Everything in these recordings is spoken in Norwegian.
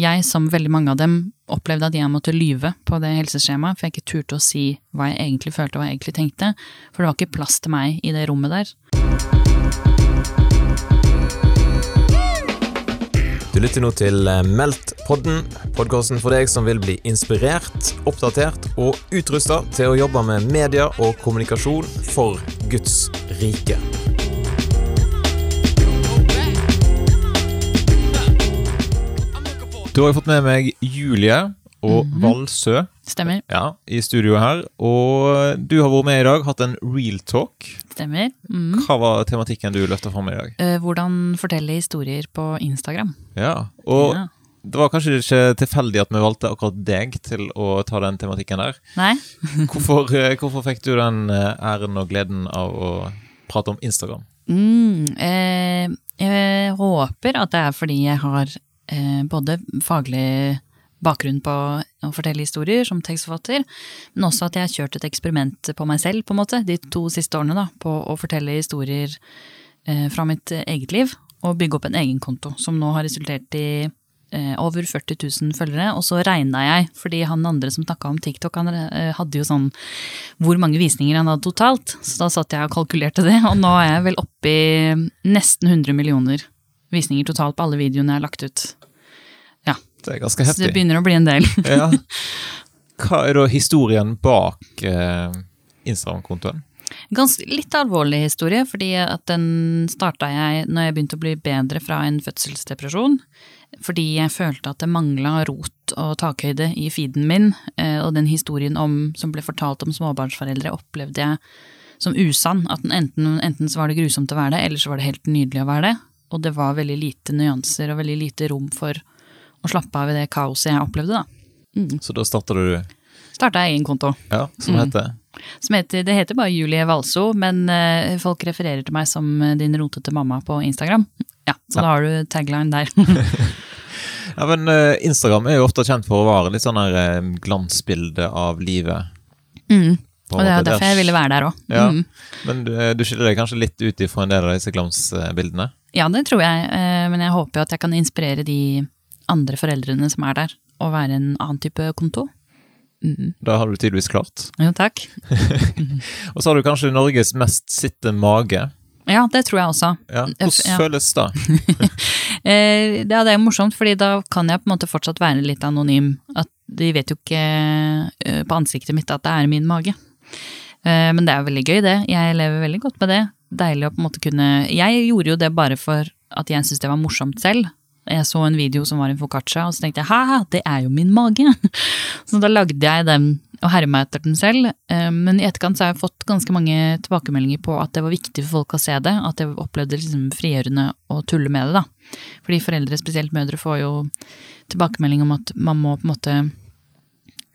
jeg, som veldig mange av dem, opplevde at jeg måtte lyve på det helseskjemaet, for jeg ikke turte å si hva jeg egentlig følte og hva jeg egentlig tenkte. For det var ikke plass til meg i det rommet der. Du lytter nå til eh, Meldt-podden, podkasten for deg som vil bli inspirert, oppdatert og utrusta til å jobbe med media og kommunikasjon for Guds rike. Da har jeg fått med meg Julie og Valsø Stemmer. ja, i studio her. Og du har vært med i dag, hatt en real talk. Stemmer. Mm. Hva var tematikken du løfta fram i dag? Eh, hvordan fortelle historier på Instagram. Ja, og Ja. det var kanskje ikke tilfeldig at vi valgte akkurat deg til å ta den tematikken der. Nei? Hvorfor, eh, hvorfor fikk du den eh, æren og gleden av å prate om Instagram? Mm, eh, jeg håper at det er fordi jeg har både faglig bakgrunn på å fortelle historier som tekstforfatter, men også at jeg har kjørt et eksperiment på meg selv, på en måte, de to siste årene, da, på å fortelle historier eh, fra mitt eget liv, og bygge opp en egen konto, som nå har resultert i eh, over 40 000 følgere. Og så regna jeg, fordi han andre som snakka om TikTok, han eh, hadde jo sånn hvor mange visninger han hadde totalt. Så da satt jeg og kalkulerte det, og nå er jeg vel oppe i nesten 100 millioner visninger totalt på alle videoene jeg har lagt ut. Det er ganske heftig. Så det begynner å bli en del. Ja. Hva er da historien bak eh, Instagram-kontoen? Ganske litt alvorlig historie, fordi at den starta jeg når jeg begynte å bli bedre fra en fødselsdepresjon. Fordi jeg følte at det mangla rot og takhøyde i feeden min. eh, Og den historien om, som ble fortalt om småbarnsforeldre, opplevde jeg som usann. At den enten, enten så var det grusomt å være det, eller så var det helt nydelig å være det. Og det var veldig lite nyanser og veldig lite rom for å slappe av i det kaoset jeg opplevde, da. Så da starta du Starta egen konto. Ja, som Mm. heter Som heter, det heter bare Julie Valso, men uh, folk refererer til meg som eh, din rotete mamma på Instagram. Ja, Så Ja. da har du tagline der. Ja, men uh, Instagram er jo ofte kjent for å være litt sånn her uh, glansbilde av livet. mm. Og det er derfor jeg ville være der òg. Ja. Mm. Men du, du skiller deg kanskje litt ut ifra en del av disse glansbildene? ja, det tror jeg, men jeg håper jo at jeg kan inspirere de andre foreldrene som er der, og være en annen type konto. Mm. Da har du tydeligvis klart. Jo, takk. Og så har du kanskje Norges mest sitte mage. Ja, det tror jeg også. Ja, Hvordan Ja. føles det? Eh, ja, det er jo morsomt, fordi da kan jeg på en måte fortsatt være litt anonym. At de vet jo ikke eh, på ansiktet mitt at det er min mage. Eh, men det er veldig gøy, det. Jeg lever veldig godt med det. Deilig å på en måte kunne Jeg gjorde jo det bare for at jeg syntes det var morsomt selv. Jeg så en video som var en foccaccia, og så tenkte jeg ha, det er jo min mage. Så da lagde jeg den og herma etter den selv. Eh, Men i etterkant så har jeg fått ganske mange tilbakemeldinger på at det var viktig for folk å se det. At jeg opplevde det liksom frigjørende å tulle med det, da. Fordi foreldre, spesielt mødre, får jo tilbakemelding om at man må på en måte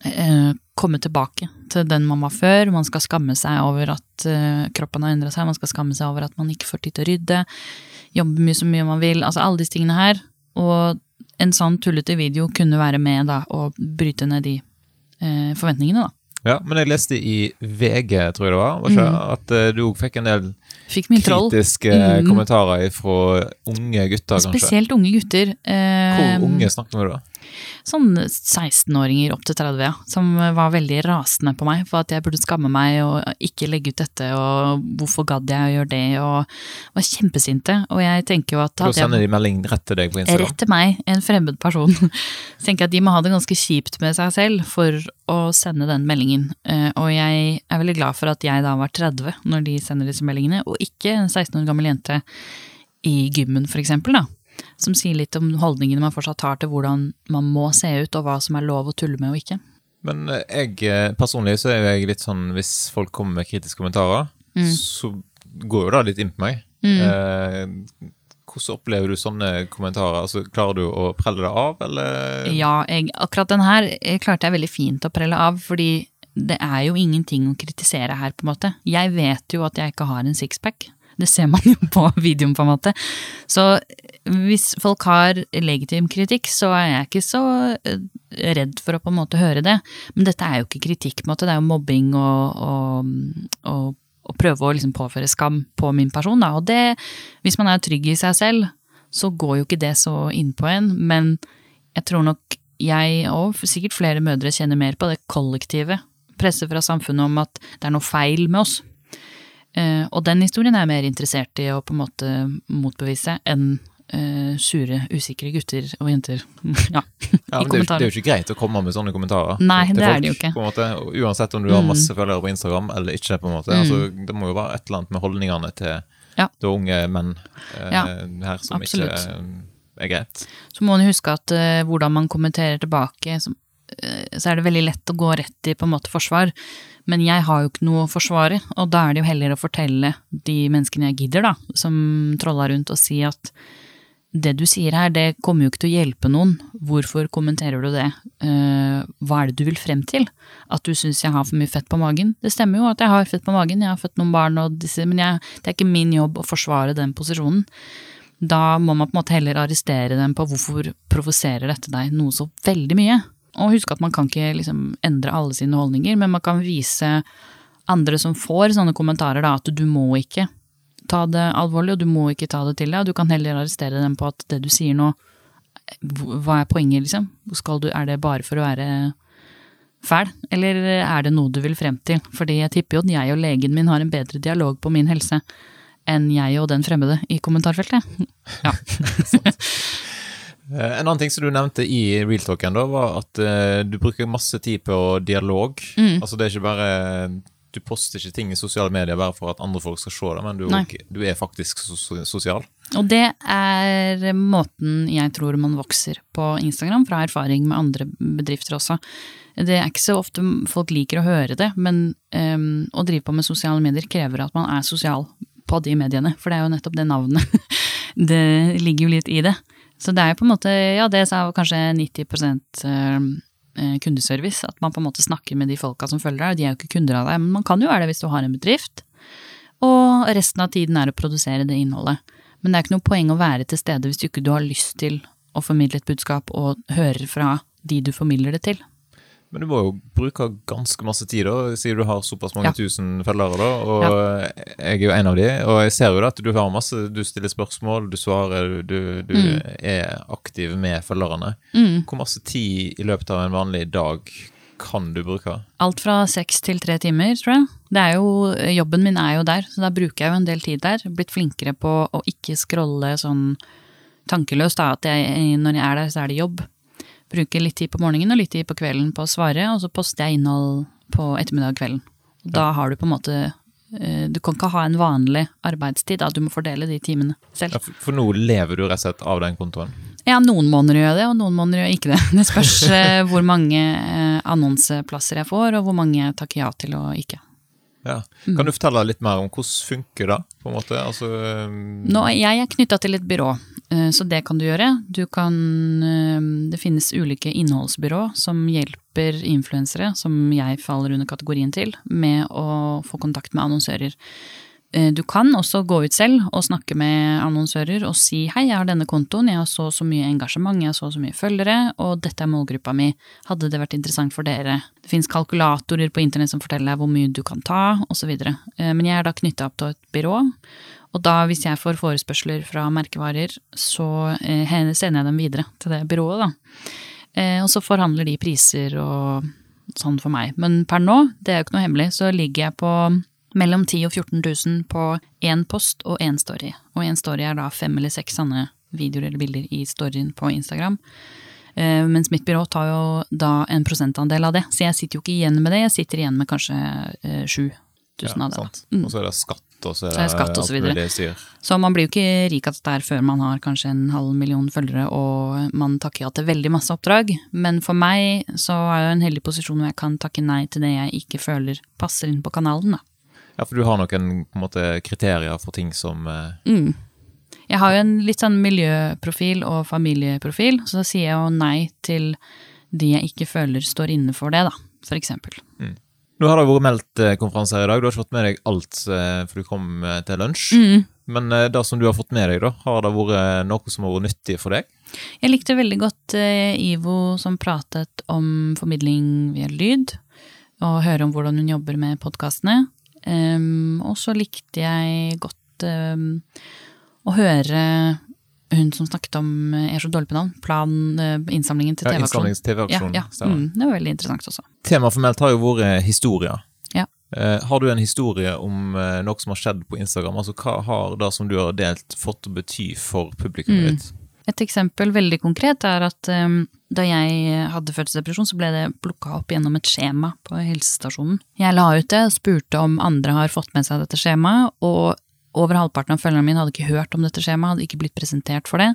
eh, komme tilbake til den man var før. Man skal skamme seg over at eh, kroppen har endra seg, man skal skamme seg over at man ikke får tid til å rydde, jobbe mye så mye man vil. Altså alle disse tingene her. Og en sånn tullete video kunne være med da, og bryte ned de eh, forventningene, da. Ja, men jeg leste i VG, tror jeg det var, ikke, at eh, du òg fikk en del Fikk kritiske Mm. kommentarer fra unge gutter, kanskje. Spesielt unge gutter. eh, Hvor unge snakker vi da? Sånn 16-åringer opp til 30, ja. Som var veldig rasende på meg for at jeg burde skamme meg og ikke legge ut dette, og hvorfor gadd jeg å gjøre det, og var kjempesinte. Og jeg tenker jo at Da sender de melding rett til deg på Instagram. Rett til meg, en fremmed person. Så tenker jeg at de må ha det ganske kjipt med seg selv for å sende den meldingen. Eh, Og jeg er veldig glad for at jeg da var 30 når de sender disse meldingene, og ikke en 16 år gammel jente i gymmen, for eksempel, da. Som sier litt om holdningene man fortsatt har til hvordan man må se ut, og hva som er lov å tulle med og ikke. Men eh, jeg eh, personlig så er jeg litt sånn Hvis folk kommer med kritiske kommentarer, Mm. så går jo det litt inn på meg. Eh, hvordan opplever du sånne kommentarer? Altså, Klarer du å prelle det av, eller? Ja, jeg, akkurat den her eh, klarte jeg veldig fint å prelle av, fordi det er jo ingenting å kritisere her, på en måte. Jeg vet jo at jeg ikke har en sixpack. Det ser man jo på videoen, på en måte. Så hvis folk har legitim kritikk, så er jeg ikke så eh, redd for å på en måte høre det. Men dette er jo ikke kritikk, på en måte. Det er jo mobbing og, og, og, og prøve å liksom påføre skam på min person, da. Og det, hvis man er trygg i seg selv, så går jo ikke det så innpå en. Men jeg tror nok jeg, og sikkert flere mødre, kjenner mer på det kollektive presset fra samfunnet om at det er noe feil med oss. Eh, og den historien er jeg mer interessert i å på en måte motbevise enn uh, sure, usikre gutter og jenter. ja, ja men det, er det er jo ikke greit å komme med sånne kommentarer. Nei, det folk, er det jo ikke. Måte, uansett om du har mm. masse følgere på Instagram eller ikke. på en måte. Mm. Altså, det må jo være et eller annet med holdningene til, ja. til unge menn uh, ja, her som absolutt. ikke uh, er greit. Så må man huske at hvordan man kommenterer tilbake, så, så er det veldig lett å gå rett i på en måte forsvar. Men jeg har jo ikke noe å forsvare, og da er det jo heller å fortelle de menneskene jeg gidder, da, som trolla rundt, og si at det du sier her, det kommer jo ikke til å hjelpe noen. Hvorfor kommenterer du det? Uh, hva er det du vil frem til? At du syns jeg har for mye fett på magen? Det stemmer jo at jeg har fett på magen, jeg har født noen barn og disse, men jeg, det er ikke min jobb å forsvare den posisjonen. Da må man på en måte heller arrestere dem på hvorfor provoserer dette deg noe så veldig mye. Og husk at man kan ikke liksom endre alle sine holdninger, men man kan vise andre som får sånne kommentarer, da, at du må ikke ta det alvorlig, og du må ikke ta det til deg. og Du kan heller arrestere dem på at det du sier nå Hva er poenget, liksom? Du, er det bare for å være fæl, eller er det noe du vil frem til? Fordi jeg tipper jo at jeg og legen min har en bedre dialog på min helse enn jeg og den fremmede i kommentarfeltet. Ja. Eh, en annen ting som du nevnte i realtalken, da, var at uh, du bruker masse tid på dialog. Mm. Altså det er ikke bare Du poster ikke ting i sosiale medier bare for at andre folk skal se det, men du, du er faktisk sosial. Og det er måten jeg tror man vokser på Instagram, fra erfaring med andre bedrifter også. Det er ikke så ofte folk liker å høre det, men um, å drive på med sosiale medier krever at man er sosial på de mediene, for det er jo nettopp det navnet. det ligger jo litt i det. Så det er jo på en måte, ja det sa kanskje 90 eh, eh, kundeservice, at man på en måte snakker med de folka som følger deg, og de er jo ikke kunder av deg, men man kan jo være det hvis du har en bedrift. Og resten av tiden er å produsere det innholdet. Men det er ikke noe poeng å være til stede hvis du ikke har lyst til å formidle et budskap og høre fra de du formidler det til. Men du må jo bruke ganske masse tid, da, siden du har såpass mange ja. tusen følgere. da, og ja. Jeg er jo en av de, og jeg ser jo da at du har masse, du stiller spørsmål, du svarer, du, du mm. er aktiv med følgerne. Mm. Hvor masse tid i løpet av en vanlig dag kan du bruke? Alt fra seks til tre timer, tror jeg. Det er jo, jobben min er jo der, så da bruker jeg jo en del tid der. Blitt flinkere på å ikke scrolle sånn tankeløst, da, at jeg, når jeg er der, så er det jobb bruker litt tid på morgenen og litt tid på kvelden på å svare, og så poster jeg innhold på ettermiddag og kvelden. Da har du på en måte eh, Du kan ikke ha en vanlig arbeidstid, da. Du må fordele de timene selv. Ja, for nå lever du rett og slett av den kontoen? Ja, noen måneder gjør jeg det, og noen måneder gjør jeg ikke det. Det spørs eh, hvor mange eh, annonseplasser jeg får, og hvor mange jeg takker ja til og ikke. Ja. Kan du fortelle litt mer om hvordan funker det? på en måte? Altså, Nå, jeg er knytta til et byrå, Eh, så det kan du gjøre. Du kan eh, Det finnes ulike innholdsbyrå som hjelper influensere, som jeg faller under kategorien til, med å få kontakt med annonsører. Eh, du kan også gå ut selv og snakke med annonsører og si hei, jeg har denne kontoen, jeg har så så mye engasjement, jeg har så så mye følgere, og dette er målgruppa mi, hadde det vært interessant for dere? Det fins kalkulatorer på internett som forteller deg hvor mye du kan ta, osv. Men jeg er da knytta opp til et byrå, og da, hvis jeg får forespørsler fra merkevarer, så eh, sender jeg dem videre til det byrået, da. Eh, og så forhandler de priser og sånn for meg. Men per nå, det er jo ikke noe hemmelig, så ligger jeg på mellom 10 og 14 000 på én post og én story. Og én story er da fem eller seks sanne videoer eller bilder i storyen på Instagram. Eh, mens mitt byrå tar jo da en prosentandel av det, så jeg sitter jo ikke igjen med det, jeg sitter igjen med kanskje sju tusen ja, av det. Mm. Og så er det skatt og så er det, skatt og så videre. Så man blir jo ikke rik av dette før man har kanskje en halv million følgere og man takker ja til veldig masse oppdrag. Men for meg så er jeg jo en heldig posisjon hvor jeg kan takke nei til det jeg ikke føler passer inn på kanalen. da. Ja, for du har noen måte, kriterier for ting som eh... mm. Jeg har jo en litt sånn miljøprofil og familieprofil, så da sier jeg jo nei til de jeg ikke føler står inne for det, da, for eksempel. Mm. Nå har det vært meldt eh, konferanse her i dag. Du har ikke fått med deg alt eh, for du kom til lunsj. Mm. Men det som du har fått med deg, da, har det vært noe som har vært nyttig for deg? Jeg likte veldig godt Ivo som pratet om formidling via lyd, og høre om hvordan hun jobber med podkastene. Um, og så likte jeg godt um, å høre hun som snakket om eh, Jeg er så dårlig på navn. Plan, eh, innsamlingen til Ja, TV-aksjonen. Innsamlings-TV-aksjonen. Ja, ja. Mm, det var veldig interessant også. Temaet formelt har jo vært historier. Ja. Uh, har du en historie om uh, noe som har skjedd på Instagram? Altså Hva har det som du har delt, fått å bety for publikummet Mm. ditt? Et eksempel veldig konkret er at um, da jeg hadde fødselsdepresjon, så ble det plukka opp gjennom et skjema på helsestasjonen. Jeg la ut det spurte om andre har fått med seg dette skjemaet, og over halvparten av følgerne mine hadde ikke hørt om dette skjemaet, hadde ikke blitt presentert for det,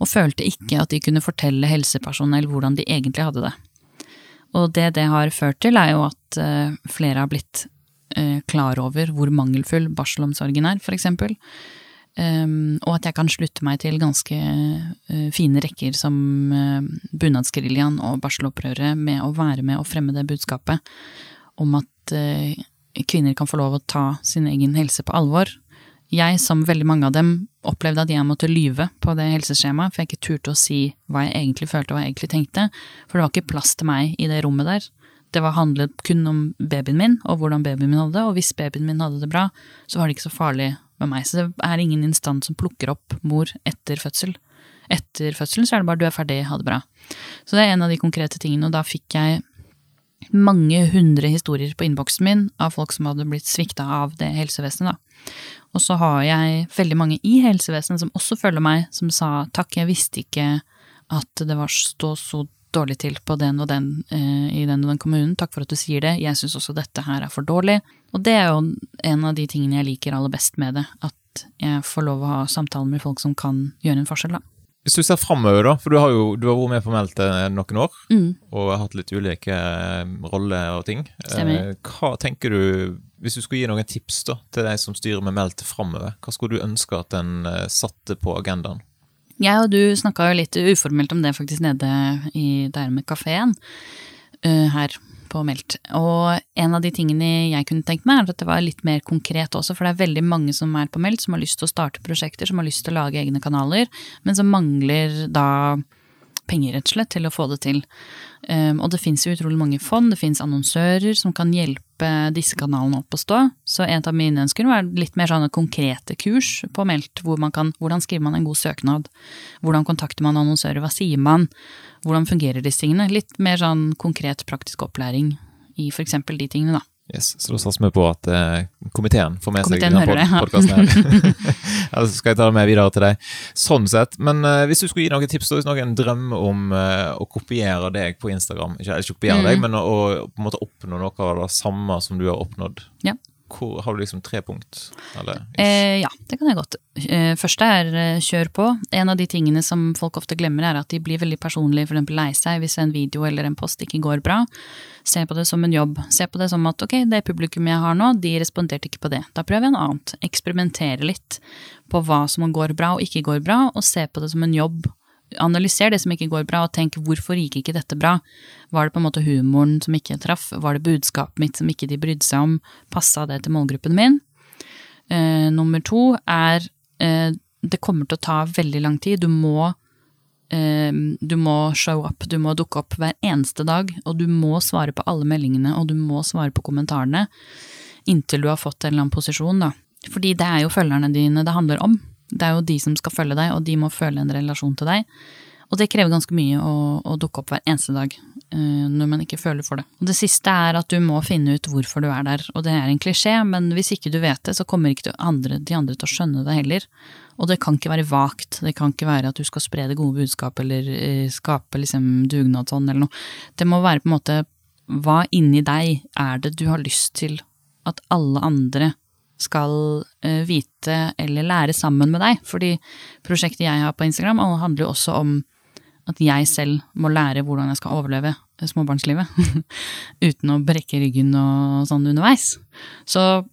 og følte ikke at de kunne fortelle helsepersonell hvordan de egentlig hadde det. Og det det har ført til, er jo at eh, flere har blitt eh, klar over hvor mangelfull barselomsorgen er, for eksempel. Um, og at jeg kan slutte meg til ganske uh, fine rekker som uh, Bunadsgeriljaen og barselopprøret med å være med og fremme det budskapet om at uh, kvinner kan få lov å ta sin egen helse på alvor. Jeg, som veldig mange av dem, opplevde at jeg måtte lyve på det helseskjemaet, for jeg ikke turte å si hva jeg egentlig følte og hva jeg egentlig tenkte, for det var ikke plass til meg i det rommet der. Det var handlet kun om babyen min og hvordan babyen min hadde det, og hvis babyen min hadde det bra, så var det ikke så farlig med meg. Så det er ingen instans som plukker opp mor etter fødsel. Etter fødselen så er det bare du er ferdig, ha det bra. Så det er en av de konkrete tingene, og da fikk jeg mange hundre historier på innboksen min av folk som hadde blitt svikta av det helsevesenet, da. Og så har jeg veldig mange i helsevesenet som også følger meg, som sa takk, jeg visste ikke at det var stå så dårlig til på den og den eh, i den og den kommunen. Takk for at du sier det. Jeg syns også dette her er for dårlig. Og det er jo en av de tingene jeg liker aller best med det. At jeg får lov å ha samtaler med folk som kan gjøre en forskjell, da. Hvis du ser framover, da, for du har jo du har vært med på Meldt eh, noen år, Mm. og har hatt litt ulike eh, roller og ting. Stemmer. Eh, Hva tenker du, hvis du skulle gi noen tips da, til de som styrer med Meldt framover, hva skulle du ønske at en eh, satte på agendaen? Jeg og du snakka jo litt uformelt om det faktisk nede i der med kafeen uh, her på Meldt. Og en av de tingene jeg kunne tenkt meg, er at det var litt mer konkret også, for det er veldig mange som er på Meldt, som har lyst til å starte prosjekter, som har lyst til å lage egne kanaler, men som mangler da penger, rett og slett, til å få det til. Um, og det fins jo utrolig mange fond, det fins annonsører som kan hjelpe disse kanalene opp å stå. Så en av mine ønsker var litt mer sånne konkrete kurs på Meldt, hvor man kan Hvordan skriver man en god søknad? Hvordan kontakter man annonsører? Hva sier man? Hvordan fungerer disse tingene? Litt mer sånn konkret praktisk opplæring i for eksempel de tingene, da. Yes, så da satser vi på at eh, komiteen får med Komiteen seg denne ja. podkasten her. Så skal jeg ta det med videre til deg. Sånn sett. Men uh, hvis du skulle gi noen tips, hvis noen drømmer om uh, å kopiere deg på Instagram Ikke, ikke kopiere Mm. deg, men å, å på en måte oppnå noe av det samme som du har oppnådd. Ja. Hvor, har du liksom tre punkt? Eh, ja, det kan jeg godt. Eh, første er eh, kjør på. En av de tingene som folk ofte glemmer, er at de blir veldig personlige, eksempel lei seg hvis en video eller en post ikke går bra. Se på det som en jobb. Se på det som at ok, det publikum jeg har nå, de responderte ikke på det. Da prøver jeg en annet. Eksperimentere litt på hva som går bra og ikke går bra, og se på det som en jobb. Analyser det som ikke går bra, og tenk hvorfor gikk ikke dette bra? Var det på en måte humoren som ikke traff? Var det budskapet mitt som ikke de brydde seg om? Passa det til målgruppen min? Eh, nummer to er eh, det kommer til å ta veldig lang tid. Du må, eh, du må show up, du må dukke opp hver eneste dag, og du må svare på alle meldingene, og du må svare på kommentarene inntil du har fått en eller annen posisjon, da. Fordi det er jo følgerne dine det handler om. Det er jo de som skal følge deg, og de må føle en relasjon til deg. Og det krever ganske mye å, å dukke opp hver eneste dag uh, når man ikke føler for det. Og det siste er at du må finne ut hvorfor du er der. Og det er en klisjé, men hvis ikke du vet det, så kommer ikke andre, de andre til å skjønne det heller. Og det kan ikke være vagt. Det kan ikke være at du skal spre det gode budskapet eller uh, skape liksom dugnadsånd eller noe. Det må være på en måte hva inni deg er det du har lyst til at alle andre skal eh, vite eller lære sammen med deg. Fordi prosjektet jeg har på Instagram handler jo også om at jeg selv må lære hvordan jeg skal overleve småbarnslivet. Uten å brekke ryggen og sånn underveis. Så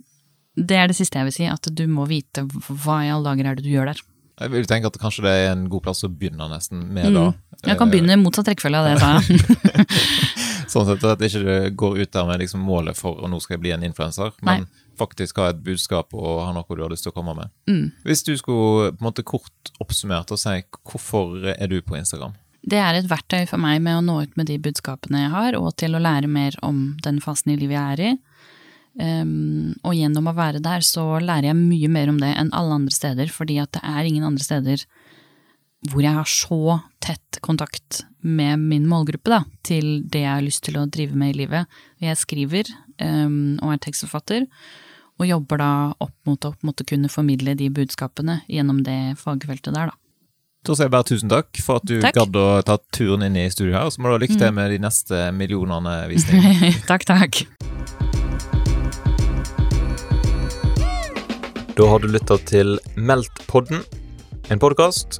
det er det siste jeg vil si, at du må vite hva i alle dager er det du gjør der. Jeg vil tenke at kanskje det er en god plass å begynne nesten med Mm. da. Jeg kan begynne i motsatt rekkefølge av det jeg sa. Sånn sett at det ikke går ut der med liksom målet for å nå skal jeg bli en influenser, men faktisk ha et budskap og ha noe du har lyst til å komme med. Mm. Hvis du skulle på en måte kort oppsummert og si hvorfor er du på Instagram? Det er et verktøy for meg med å nå ut med de budskapene jeg har, og til å lære mer om den fasen i livet jeg er i. Um, og gjennom å være der, så lærer jeg mye mer om det enn alle andre steder, fordi at det er ingen andre steder hvor jeg har så tett kontakt med min målgruppe da, til det jeg har lyst til å drive med i livet. Jeg skriver um, og er tekstforfatter, og jobber da opp mot å kunne formidle de budskapene gjennom det fagfeltet der, da. Da sier jeg bare tusen takk for at du Takk. gadd å ta turen inn i studio her. Så må du ha lykke til med de neste millionene visninger. takk, takk. Da har du lytta til Meldt-podden, en podkast